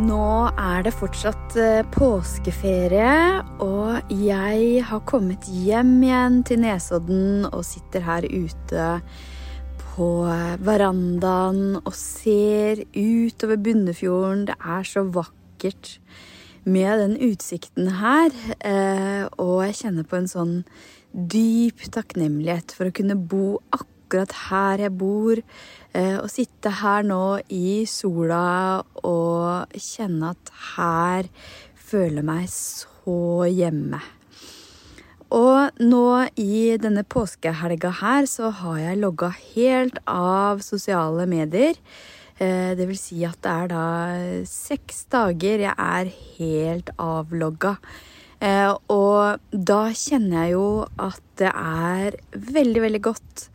Nå er det fortsatt eh, påskeferie, og jeg har kommet hjem igjen til Nesodden og sitter her ute på verandaen og ser utover Bunnefjorden. Det er så vakkert med den utsikten her, eh, og jeg kjenner på en sånn dyp takknemlighet for å kunne bo akkurat her jeg bor Eh, å sitte her nå i sola og kjenne at her føler meg så hjemme. Og nå i denne påskehelga her så har jeg logga helt av sosiale medier. Eh, det vil si at det er da seks dager jeg er helt avlogga. Eh, og da kjenner jeg jo at det er veldig, veldig godt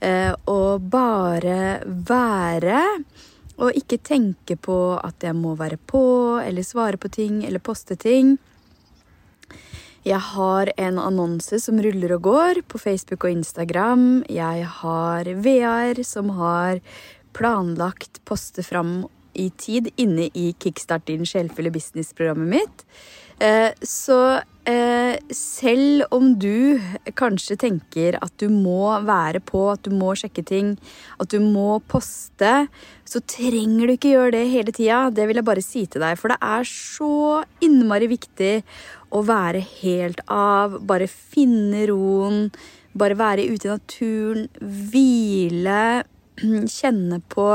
og bare være. Og ikke tenke på at jeg må være på eller svare på ting eller poste ting. Jeg har en annonse som ruller og går på Facebook og Instagram. Jeg har VR som har planlagt poste fram i tid inne i Kickstart din sjelfulle business-programmet mitt. Eh, så eh, selv om du kanskje tenker at du må være på, at du må sjekke ting, at du må poste, så trenger du ikke gjøre det hele tida. Det vil jeg bare si til deg, for det er så innmari viktig å være helt av, bare finne roen, bare være ute i naturen, hvile, kjenne på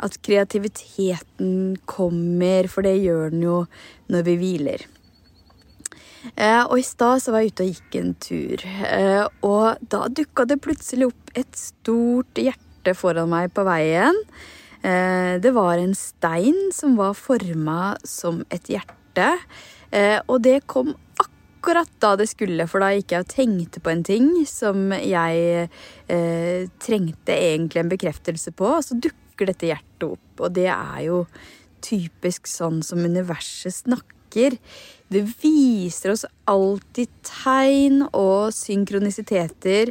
at kreativiteten kommer, for det gjør den jo når vi hviler. Eh, og i stad så var jeg ute og gikk en tur, eh, og da dukka det plutselig opp et stort hjerte foran meg på veien. Eh, det var en stein som var forma som et hjerte, og det kom akkurat da det skulle, for da gikk jeg og tenkte på en ting som jeg trengte egentlig en bekreftelse på, og så dukker dette hjertet opp. Og det er jo typisk sånn som universet snakker. Det viser oss alltid tegn og synkronisiteter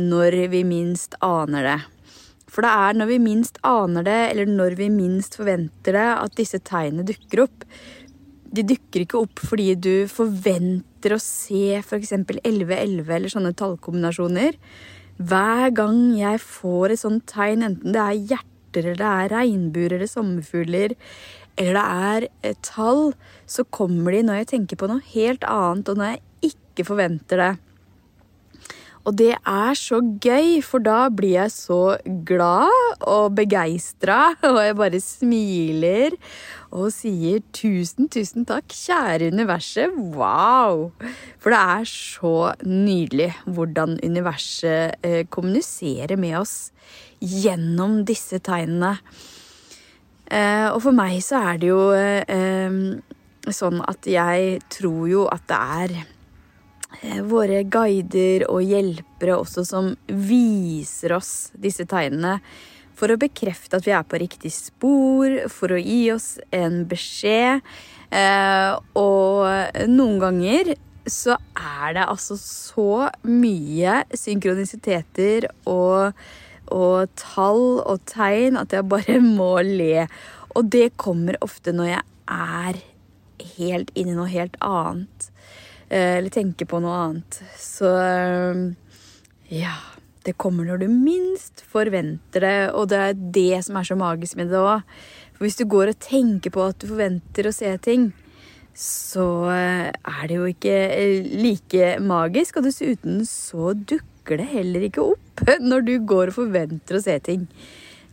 når vi minst aner det. For det er når vi minst aner det, eller når vi minst forventer det, at disse tegnene dukker opp. De dukker ikke opp fordi du forventer å se f.eks. 1111 eller sånne tallkombinasjoner. Hver gang jeg får et sånt tegn, enten det er hjerter eller det er regnbuer eller sommerfugler eller det er tall, så kommer de når jeg tenker på noe helt annet, og når jeg ikke forventer det. Og det er så gøy, for da blir jeg så glad og begeistra, og jeg bare smiler og sier tusen, tusen takk, kjære universet. Wow! For det er så nydelig hvordan universet eh, kommuniserer med oss gjennom disse tegnene. Eh, og for meg så er det jo eh, sånn at jeg tror jo at det er eh, våre guider og hjelpere også som viser oss disse tegnene for å bekrefte at vi er på riktig spor, for å gi oss en beskjed. og noen ganger så er det altså så mye synkronisiteter og og tall og tegn at jeg bare må le. Og det kommer ofte når jeg er helt inni noe helt annet. Eh, eller tenker på noe annet. Så eh, ja. Det kommer når du minst forventer det, og det er det som er så magisk med det òg. For hvis du går og tenker på at du forventer å se ting, så eh, er det jo ikke like magisk. Og dessuten så dukker dukker det heller ikke opp når du går og forventer å se ting.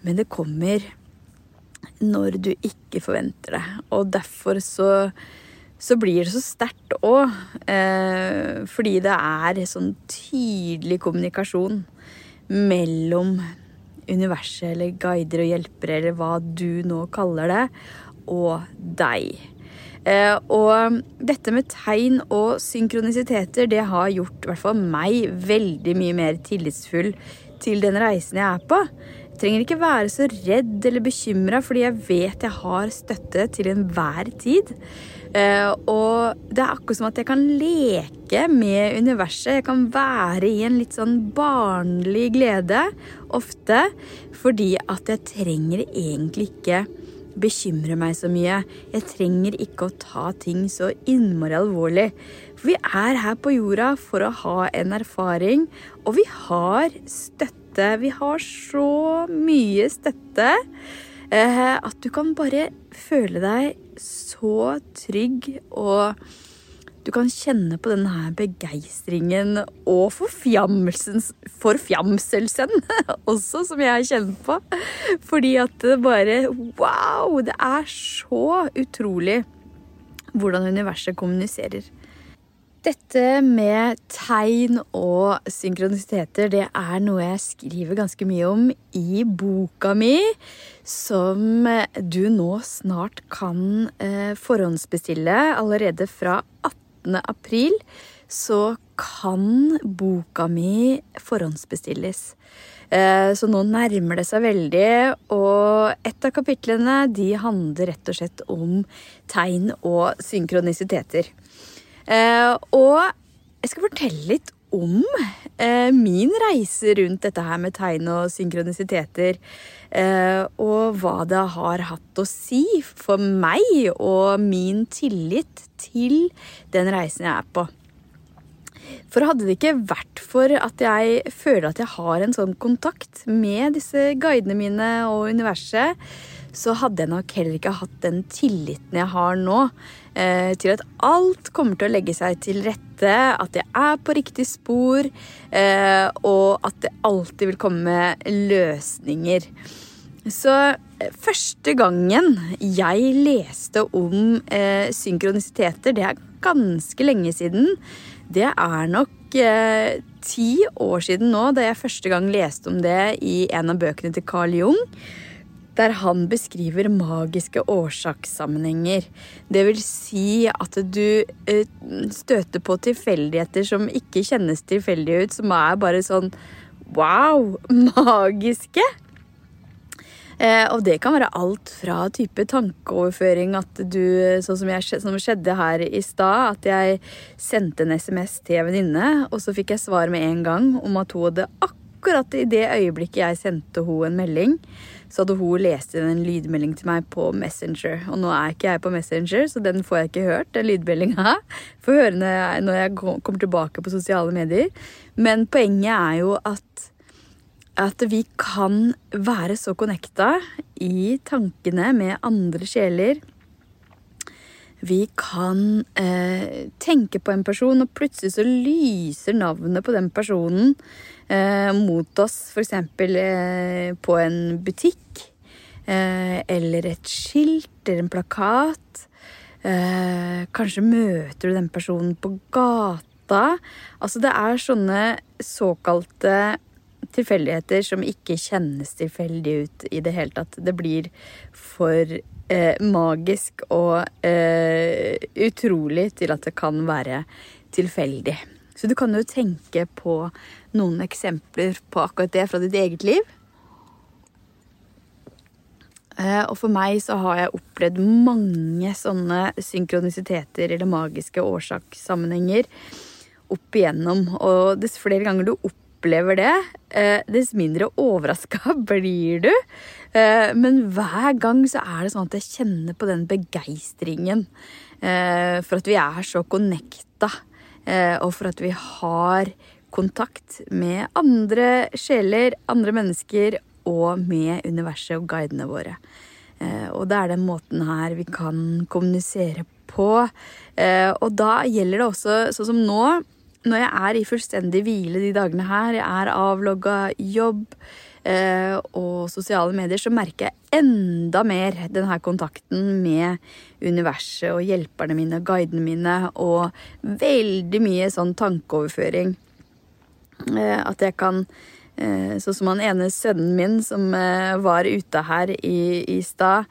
Men det kommer når du ikke forventer det. Og derfor så, så blir det så sterkt òg. Eh, fordi det er sånn tydelig kommunikasjon mellom universet eller guider og hjelpere, eller hva du nå kaller det, og deg. Eh, og dette med tegn og synkronisiteter, det har gjort i hvert fall meg veldig mye mer tillitsfull til den reisen jeg er på. Jeg trenger ikke være så redd eller bekymra, fordi jeg vet jeg har støtte til enhver tid. Eh, og det er akkurat som at jeg kan leke med universet. Jeg kan være i en litt sånn barnlig glede ofte, fordi at jeg trenger egentlig ikke bekymre meg så mye. Jeg trenger ikke å ta ting så innmari alvorlig. For vi er her på jorda for å ha en erfaring, og vi har støtte. Vi har så mye støtte eh, at du kan bare føle deg så trygg og du kan kjenne på denne begeistringen og forfjamselsen også, som jeg kjenner på. Fordi at det bare Wow! Det er så utrolig hvordan universet kommuniserer. Dette med tegn og synkronisiteter, det er noe jeg skriver ganske mye om i boka mi, som du nå snart kan eh, forhåndsbestille allerede fra 18 8. april så kan boka mi forhåndsbestilles. Eh, så nå nærmer det seg veldig, og et av kapitlene de handler rett og slett om tegn og synkronisiteter. Eh, og jeg skal fortelle litt om eh, min reise rundt dette her med tegn og synkronisiteter. Og hva det har hatt å si for meg og min tillit til den reisen jeg er på. For hadde det ikke vært for at jeg føler at jeg har en sånn kontakt med disse guidene mine og universet, så hadde jeg nok heller ikke hatt den tilliten jeg har nå, eh, til at alt kommer til å legge seg til rette, at jeg er på riktig spor, eh, og at det alltid vil komme løsninger. Så eh, første gangen jeg leste om eh, synkronisiteter, det er ganske lenge siden. Det er nok eh, ti år siden nå, da jeg første gang leste om det i en av bøkene til Carl Jung der han beskriver magiske årsakssammenhenger. Det vil si at du eh, støter på tilfeldigheter som ikke kjennes tilfeldige ut, som er bare sånn wow, magiske. Eh, og det kan være alt fra type tankeoverføring at du, sånn som, jeg, som skjedde her i stad, at jeg sendte en SMS til en venninne, og så fikk jeg svar med en gang om at hun hadde akkurat i det øyeblikket jeg sendte hun en melding, så hadde hun lest inn en lydmelding til meg på Messenger. Og nå er ikke jeg på Messenger, så den får jeg ikke hørt, den lydmeldinga. Får høre når jeg, kommer tilbake på sosiale medier. Men poenget er jo at at vi kan være så connecta i tankene med andre sjeler. Vi kan eh, tenke på en person, og plutselig så lyser navnet på den personen eh, mot oss, f.eks. Eh, på en butikk. Eh, eller et skilt eller en plakat. Eh, kanskje møter du den personen på gata. Altså, det er sånne såkalte tilfeldigheter som ikke kjennes tilfeldige ut i det hele tatt. Det blir for eh, magisk og eh, utrolig til at det kan være tilfeldig. Så du kan jo tenke på noen eksempler på akkurat det fra ditt eget liv. Eh, og for meg så har jeg opplevd mange sånne synkronisiteter eller magiske årsakssammenhenger opp igjennom. Og dess flere ganger du opplever det, eh, dess mindre overraska blir du. Eh, men hver gang så er det sånn at jeg kjenner på den begeistringen for at vi er så connecta Eh, og for at vi har kontakt med andre sjeler, andre mennesker og med universet og guidene våre. Eh, og det er den måten her vi kan kommunisere på. Eh, og da gjelder det også, sånn som nå, når jeg er i fullstendig hvile de dagene her, jeg er avlogga jobb, Eh, og sosiale medier, så merker jeg enda mer denne kontakten med universet og hjelperne mine, og guidene mine, og veldig mye sånn tankeoverføring. Eh, at jeg kan eh, Sånn som han ene sønnen min som var ute her i, i stad.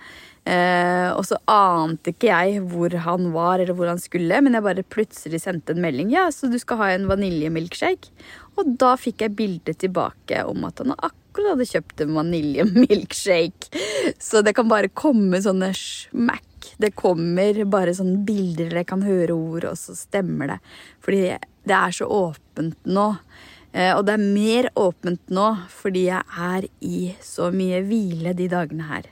Eh, og så ante ikke jeg hvor han var eller hvor han skulle, men jeg bare plutselig sendte en melding. Ja, så du skal ha en vaniljemilkshake? Og da fikk jeg bilde tilbake om at han akkurat hadde kjøpt en vaniljemilkshake. Så det kan bare komme sånne smack. Det kommer bare sånne bilder, eller jeg kan høre ord, og så stemmer det. Fordi det er så åpent nå. Eh, og det er mer åpent nå fordi jeg er i så mye hvile de dagene her.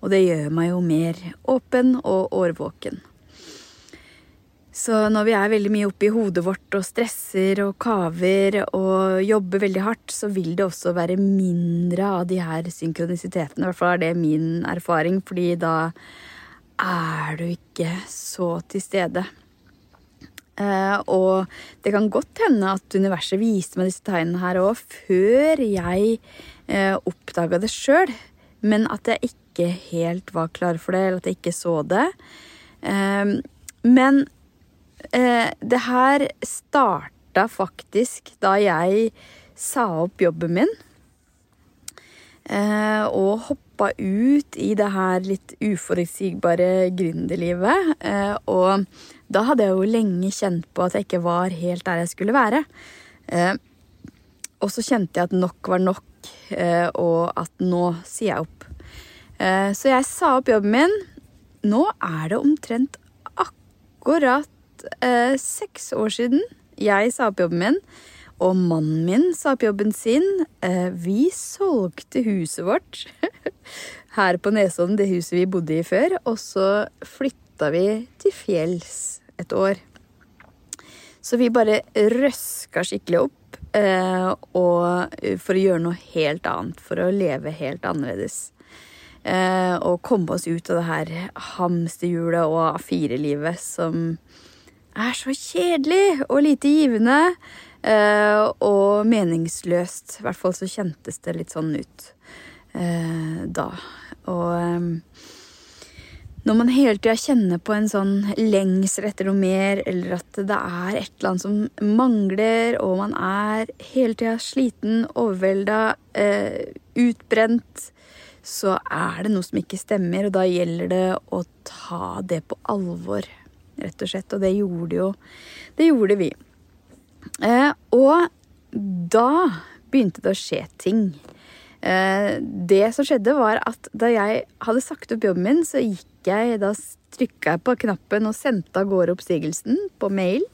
Og det gjør meg jo mer åpen og årvåken. Så når vi er veldig mye oppe i hodet vårt og stresser og kaver og jobber veldig hardt, så vil det også være mindre av de her synkronisitetene. I hvert fall er det min erfaring, fordi da er du ikke så til stede. Eh, og det kan godt hende at universet viste meg disse tegnene her òg før jeg eh, oppdaga det sjøl, men at jeg ikke helt var klar for det, eller at jeg ikke så det. Eh, men eh, det her starta faktisk da jeg sa opp jobben min. Eh, og hoppa ut i det her litt uforutsigbare gründerlivet. Og da hadde jeg jo lenge kjent på at jeg ikke var helt der jeg skulle være. Og så kjente jeg at nok var nok, og at nå sier jeg opp. Eh, så jeg sa opp jobben min. Nå er det omtrent akkurat eh, seks år siden jeg sa opp jobben min, og mannen min sa opp jobben sin. Eh, vi solgte huset vårt her på Nesodden, det huset vi bodde i før, og så flytta vi til fjells et år. Så vi bare røska skikkelig opp eh, og, for å gjøre noe helt annet. For å leve helt annerledes. Eh, og komme oss ut av det her hamsterhjulet og A4-livet som er så kjedelig og lite givende. Eh, og meningsløst. I hvert fall så kjentes det litt sånn ut eh, da. Og når man hele tida kjenner på en sånn lengsel etter noe mer, eller at det er et eller annet som mangler, og man er hele tida sliten, overvelda, utbrent, så er det noe som ikke stemmer, og da gjelder det å ta det på alvor, rett og slett. Og det gjorde jo Det gjorde vi. Eh, og da begynte det å skje ting. Eh, det som skjedde, var at da jeg hadde sagt opp jobben min, så gikk jeg Da trykka jeg på knappen og sendte av gårde oppsigelsen på mail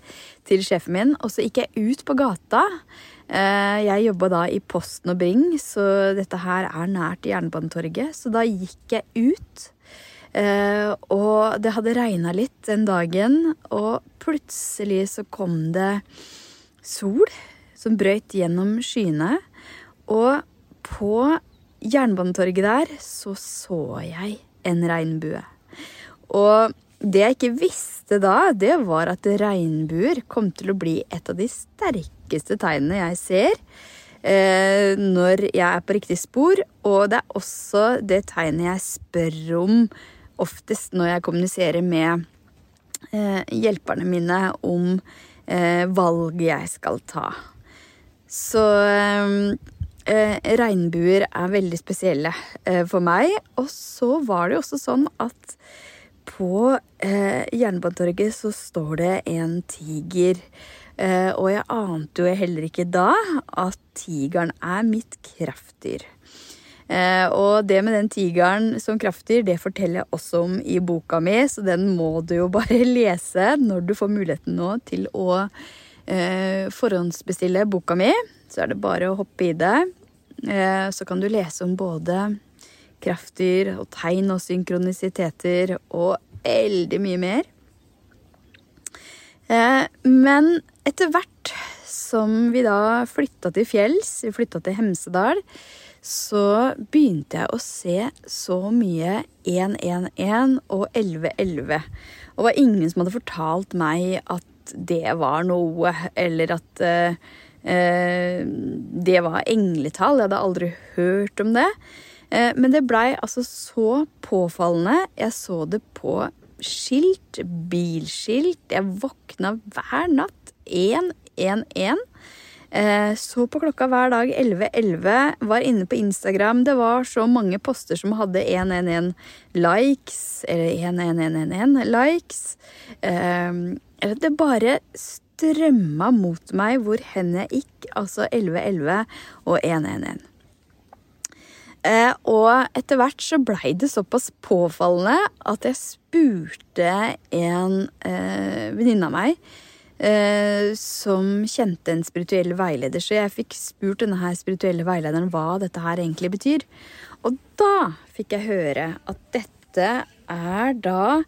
til sjefen min, og så gikk jeg ut på gata. Eh, jeg jobba da i Posten og Bring, så dette her er nært Jernbanetorget. Så da gikk jeg ut. Eh, og det hadde regna litt den dagen, og plutselig så kom det sol som brøyt gjennom skyene. Og på Jernbanetorget der så så jeg en regnbue. Og det jeg ikke visste da, det var at regnbuer kom til å bli et av de sterkeste tegnene jeg ser eh, når jeg er på riktig spor. Og det er også det tegnet jeg spør om oftest når jeg kommuniserer med eh, hjelperne mine om eh, valg jeg skal ta. Så eh, regnbuer er veldig spesielle eh, for meg. Og så var det jo også sånn at på eh, Jernbanetorget så står det en tiger. Eh, og jeg ante jo heller ikke da at tigeren er mitt kraftdyr. Eh, og det med den tigeren som kraftdyr, det forteller jeg også om i boka mi, så den må du jo bare lese når du får muligheten nå til å eh, forhåndsbestille boka mi. Så er det bare å hoppe i det. Eh, så kan du lese om både kraftdyr og tegn og synkronisiteter og veldig mye mer. Eh, men etter hvert som vi da flytta til fjells, vi flytta til Hemsedal, så begynte jeg å se så mye 111 og 1111. Og det var ingen som hadde fortalt meg at det var noe, eller at uh, det var engletall. Jeg hadde aldri hørt om det. Uh, men det blei altså så påfallende. Jeg så det på skilt, bilskilt. Jeg våkna hver natt 111. Eh, så på klokka hver dag 11.11. Var inne på Instagram. Det var så mange poster som hadde 111 likes, eller 11111 likes. Eller eh, det bare strømma mot meg hvor hen jeg gikk. Altså 1111 og 111. Eh, og etter hvert så blei det såpass påfallende at jeg spurte en eh, venninne av meg eh, som kjente en spirituell veileder. Så jeg fikk spurt denne her spirituelle veilederen hva dette her egentlig betyr. Og da fikk jeg høre at dette er da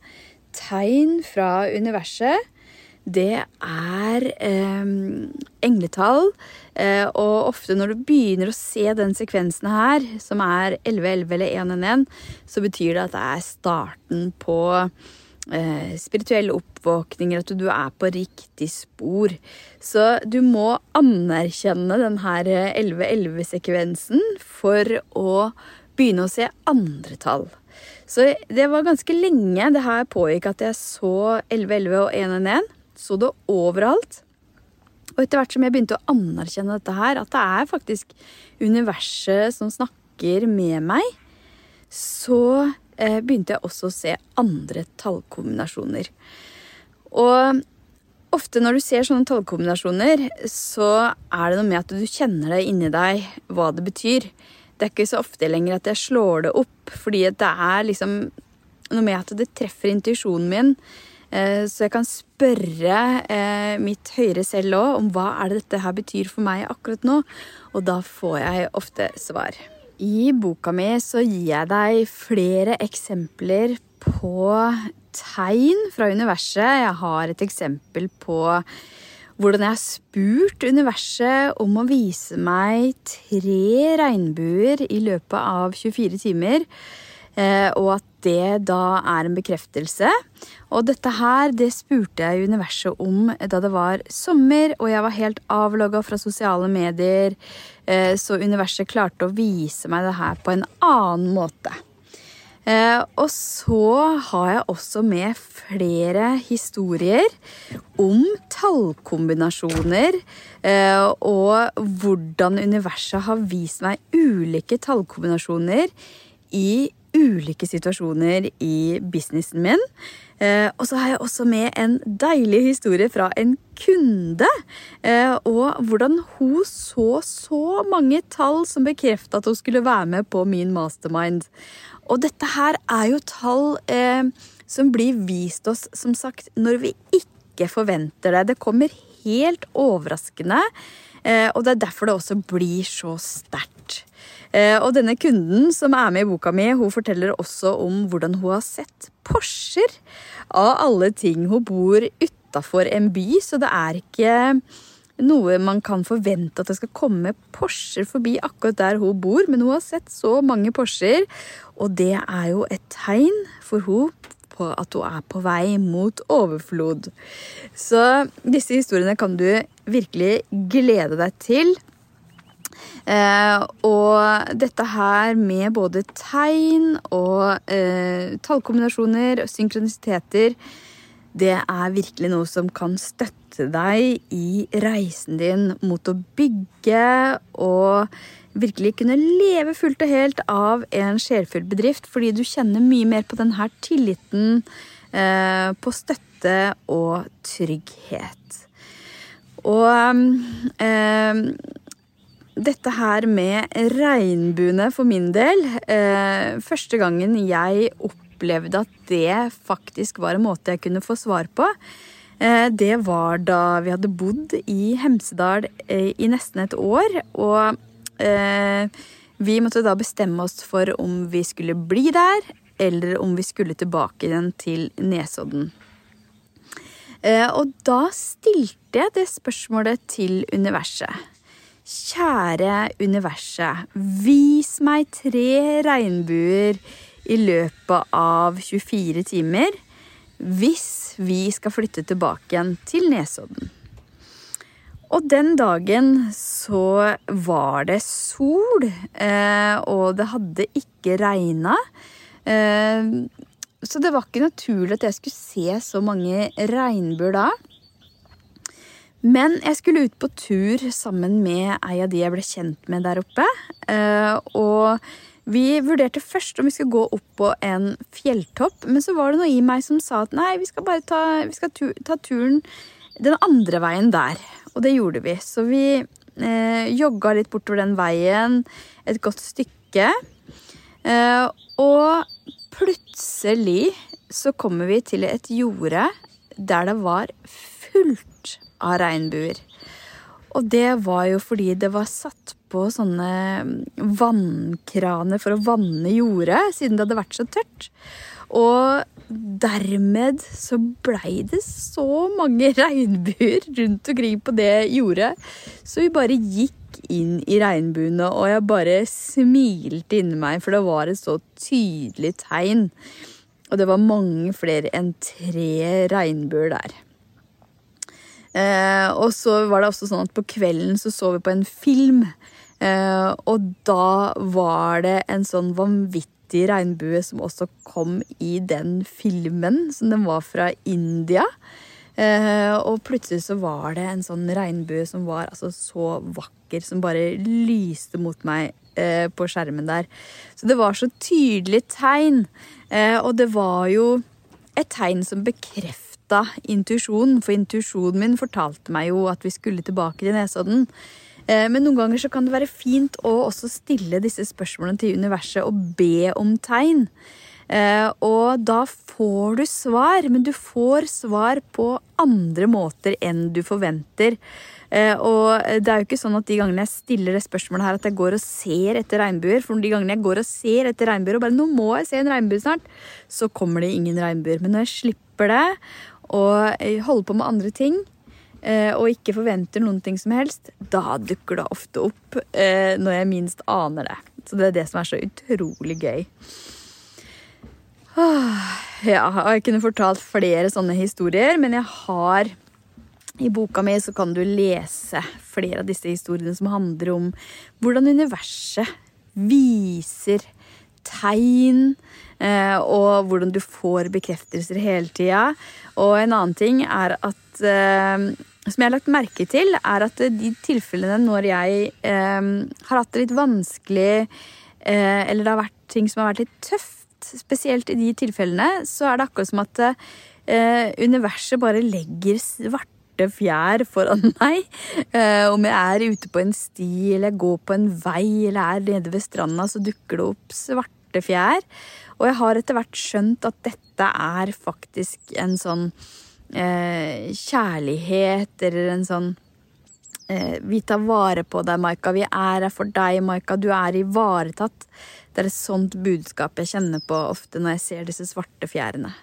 tegn fra universet. Det er eh, engletall. Eh, og ofte når du begynner å se den sekvensen her, som er 1111 eller 111, så betyr det at det er starten på eh, spirituelle oppvåkninger, at du er på riktig spor. Så du må anerkjenne den her 1111-sekvensen for å begynne å se andre tall. Så det var ganske lenge det her pågikk at jeg så 1111 og 111. Så det overalt. Og etter hvert som jeg begynte å anerkjenne dette her, at det er faktisk universet som snakker med meg, så eh, begynte jeg også å se andre tallkombinasjoner. Og ofte når du ser sånne tallkombinasjoner, så er det noe med at du kjenner det inni deg hva det betyr. Det er ikke så ofte lenger at jeg slår det opp, fordi det er liksom noe med at det treffer intuisjonen min. Eh, så jeg kan spørre eh, mitt høyere selv òg om hva er det dette her betyr for meg akkurat nå, og da får jeg ofte svar. I boka mi så gir jeg deg flere eksempler på tegn fra universet. Jeg har et eksempel på hvordan jeg har spurt universet om å vise meg tre regnbuer i løpet av 24 timer. Eh, og at det da er en bekreftelse. Og dette her, det spurte jeg universet om da det var sommer, og jeg var helt avlogga fra sosiale medier, eh, så universet klarte å vise meg det her på en annen måte. Eh, og så har jeg også med flere historier om tallkombinasjoner, og hvordan universet har vist meg ulike tallkombinasjoner i ulike situasjoner i businessen min. Eh, og så har jeg også med en deilig historie fra en kunde. Eh, og hvordan hun så så mange tall som bekrefta at hun skulle være med på min mastermind. Og dette her er jo tall eh, som blir vist oss, som sagt, når vi ikke forventer det. Det kommer helt overraskende. Eh, og det er derfor det også blir så sterkt. Eh, og denne kunden som er med i boka mi, hun forteller også om hvordan hun har sett Porscher. Av alle ting. Hun bor utafor en by, så det er ikke noe man kan forvente at det skal komme Porscher forbi akkurat der hun bor, men hun har sett så mange Porscher, og det er jo et tegn for hun på at hun er på vei mot overflod. Så disse historiene kan du virkelig glede deg til. Eh, og dette her med både tegn og eh, tallkombinasjoner og synkronisiteter, det er virkelig noe som kan støtte deg i reisen din mot å bygge og virkelig kunne leve fullt og helt av en sjelfull bedrift, fordi du kjenner mye mer på denne tilliten, eh, på støtte og trygghet. Og eh, dette her med regnbuene for min del eh, Første gangen jeg opplevde at det faktisk var en måte jeg kunne få svar på, eh, det var da vi hadde bodd i Hemsedal eh, i nesten et år. Og vi måtte da bestemme oss for om vi skulle bli der, eller om vi skulle tilbake igjen til Nesodden. Og da stilte jeg det spørsmålet til universet. Kjære universet, vis meg tre regnbuer i løpet av 24 timer hvis vi skal flytte tilbake igjen til Nesodden. Og den dagen så var det sol, eh, og det hadde ikke regna. Eh, så det var ikke naturlig at jeg skulle se så mange regnbuer da. Men jeg skulle ut på tur sammen med ei av de jeg ble kjent med der oppe. Eh, og vi vurderte først om vi skulle gå opp på en fjelltopp, men så var det noe i meg som sa at nei, vi skal bare ta, skal ta turen den andre veien der. Og det gjorde vi. Så vi eh, jogga litt bortover den veien et godt stykke. Eh, og plutselig så kommer vi til et jorde der det var fullt av regnbuer. Og det var jo fordi det var satt på sånne vannkraner for å vanne jordet, siden det hadde vært så tørt. Og dermed så blei det så mange regnbuer rundt omkring på det jordet, så vi bare gikk inn i regnbuene, og jeg bare smilte inni meg, for det var et så tydelig tegn. Og det var mange flere enn tre regnbuer der. Eh, og så var det også sånn at på kvelden så så vi på en film. Eh, og da var det en sånn vanvittig regnbue som også kom i den filmen. Som den var fra India. Eh, og plutselig så var det en sånn regnbue som var altså så vakker, som bare lyste mot meg eh, på skjermen der. Så det var så tydelig tegn. Eh, og det var jo et tegn som bekreftet gjenta intuisjonen, for intuisjonen min fortalte meg jo at vi skulle tilbake til Nesodden. Eh, men noen ganger så kan det være fint å også stille disse spørsmålene til universet og be om tegn. Eh, og da får du svar, men du får svar på andre måter enn du forventer. Eh, og det er jo ikke sånn at de gangene jeg stiller det spørsmålet her, at jeg går og ser etter regnbuer. For de gangene jeg går og ser etter regnbuer og bare 'nå må jeg se en regnbue snart', så kommer det ingen regnbuer. Men når jeg slipper det, og holder på med andre ting eh, og ikke forventer noen ting som helst, da dukker det ofte opp eh, når jeg minst aner det. Så det er det som er så utrolig gøy. Ja, jeg kunne fortalt flere sånne historier, men jeg har i boka mi så kan du lese flere av disse historiene som handler om hvordan universet viser tegn Eh, og hvordan du får bekreftelser hele tida. Og en annen ting er at eh, som jeg har lagt merke til, er at de tilfellene når jeg eh, har hatt det litt vanskelig, eh, eller det har vært ting som har vært litt tøft, spesielt i de tilfellene, så er det akkurat som at eh, universet bare legger svarte fjær foran meg. Eh, om jeg er ute på en sti, eller jeg går på en vei, eller er nede ved stranda, så dukker det opp svarte fjær. Og jeg har etter hvert skjønt at dette er faktisk en sånn eh, kjærlighet, eller en sånn eh, Vi tar vare på deg, Maika. Vi er her for deg, Maika. Du er ivaretatt. Det er et sånt budskap jeg kjenner på ofte når jeg ser disse svarte fjærene.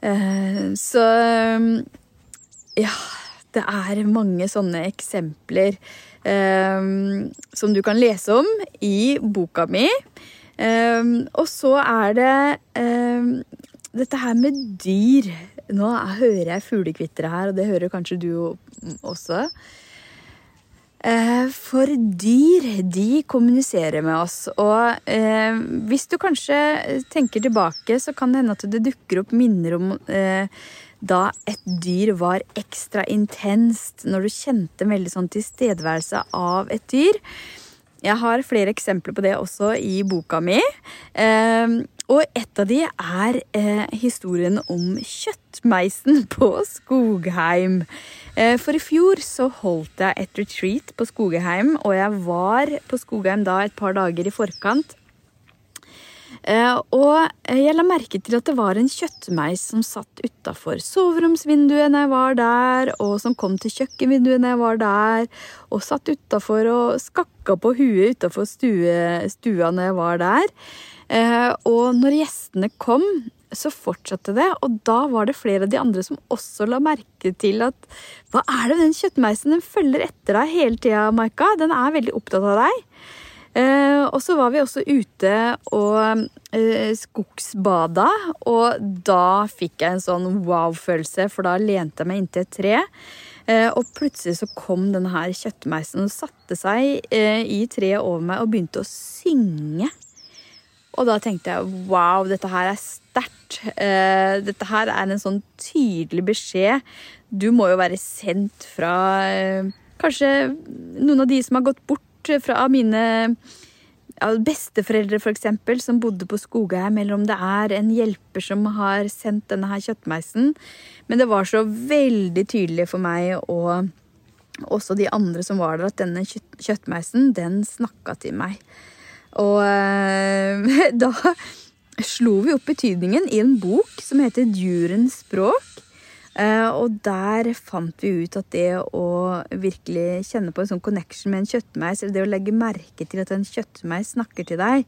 Eh, så ja, det er mange sånne eksempler eh, som du kan lese om i boka mi. Um, og så er det um, dette her med dyr. Nå hører jeg fuglekvitre her, og det hører kanskje du også. Uh, for dyr, de kommuniserer med oss. Og eh, hvis du kanskje tenker tilbake, så kan det hende at det dukker opp minner om eh, da et dyr var ekstra intenst. Når du kjente en veldig sånn tilstedeværelse av et dyr. Jeg har flere eksempler på det også i boka mi. Eh, og et av de er eh, historien om kjøttmeisen på Skogheim. Eh, for i fjor så holdt jeg et retreat på Skogheim, og jeg var på Skogheim da et par dager i forkant. Eh, og jeg la merke til at det var en kjøttmeis som satt utafor soveromsvinduet når jeg var der, og som kom til kjøkkenvinduet når jeg var der, og satt utafor og skakka på huet utafor stua når jeg var der. Eh, og når gjestene kom, så fortsatte det, og da var det flere av de andre som også la merke til at Hva er det den kjøttmeisen den følger etter deg hele tida, Maika? Den er veldig opptatt av deg. Eh, og så var vi også ute og eh, skogsbada, og da fikk jeg en sånn wow-følelse, for da lente jeg meg inntil et tre. Eh, og plutselig så kom denne her kjøttmeisen og satte seg i treet over meg og begynte å synge. Og da tenkte jeg wow, dette her er sterkt. Dette her er en sånn tydelig beskjed. Du må jo være sendt fra kanskje noen av de som har gått bort fra mine ja, besteforeldre, f.eks., som bodde på Skogheim, eller om det er en hjelper som har sendt denne her kjøttmeisen. Men det var så veldig tydelig for meg og også de andre som var der, at denne kjøttmeisen, den snakka til meg. Og øh, da slo vi opp betydningen i en bok som heter Djurens språk. Eh, og der fant vi ut at det å virkelig kjenne på en sånn connection med en kjøttmeis, eller det å legge merke til at en kjøttmeis snakker til deg,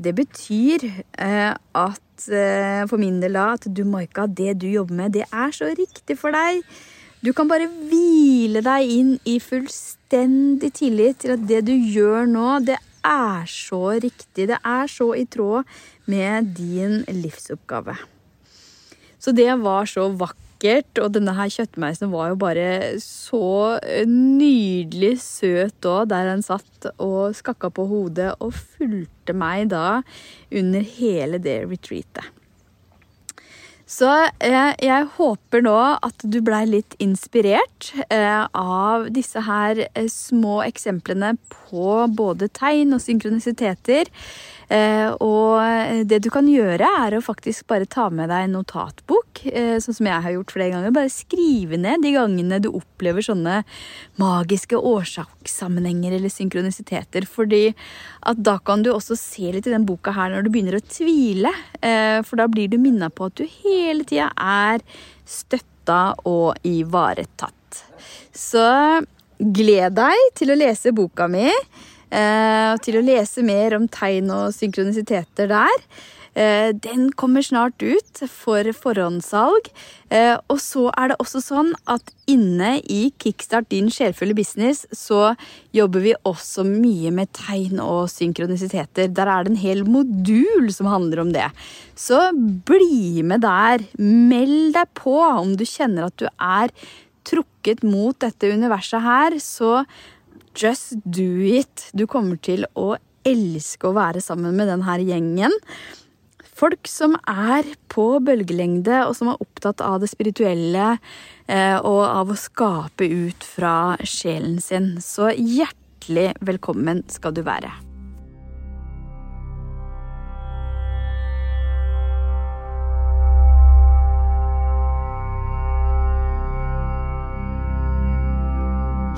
det betyr eh, at eh, for min del da, at du, Maika, det du jobber med, det er så riktig for deg. Du kan bare hvile deg inn i fullstendig tillit til at det du gjør nå, det er så riktig. Det er så i tråd med din livsoppgave. Så det var så vakkert vakkert. Og denne her kjøttmeisen var jo bare så nydelig søt òg, der han satt og skakka på hodet og fulgte meg da under hele det retreatet. Så jeg, jeg håper nå at du blei litt inspirert eh, av disse her eh, små eksemplene på både tegn og synkronisiteter. Eh, og det du kan gjøre, er å faktisk bare ta med deg en notatbok, eh, sånn som jeg har gjort flere ganger. Bare skrive ned de gangene du opplever sånne magiske årsakssammenhenger eller synkronisiteter. fordi at da kan du også se litt i den boka her når du begynner å tvile. Eh, for da blir du minna på at du hele tida er støtta og ivaretatt. Så gled deg til å lese boka mi eh, til å lese mer om tegn og synkronisiteter der. Eh, den kommer snart ut for forhåndssalg. Eh, og så er det også sånn at inne i Kickstart din sjelfulle business så jobber vi også mye med tegn og synkronisiteter. Der er det en hel modul som handler om det. Så bli med der. Meld deg på om du kjenner at du er trukket mot dette universet her, så Just do it. Du kommer til å elske å være sammen med denne gjengen. Folk som er på bølgelengde, og som er opptatt av det spirituelle eh, og av å skape ut fra sjelen sin. Så hjertelig velkommen skal du være.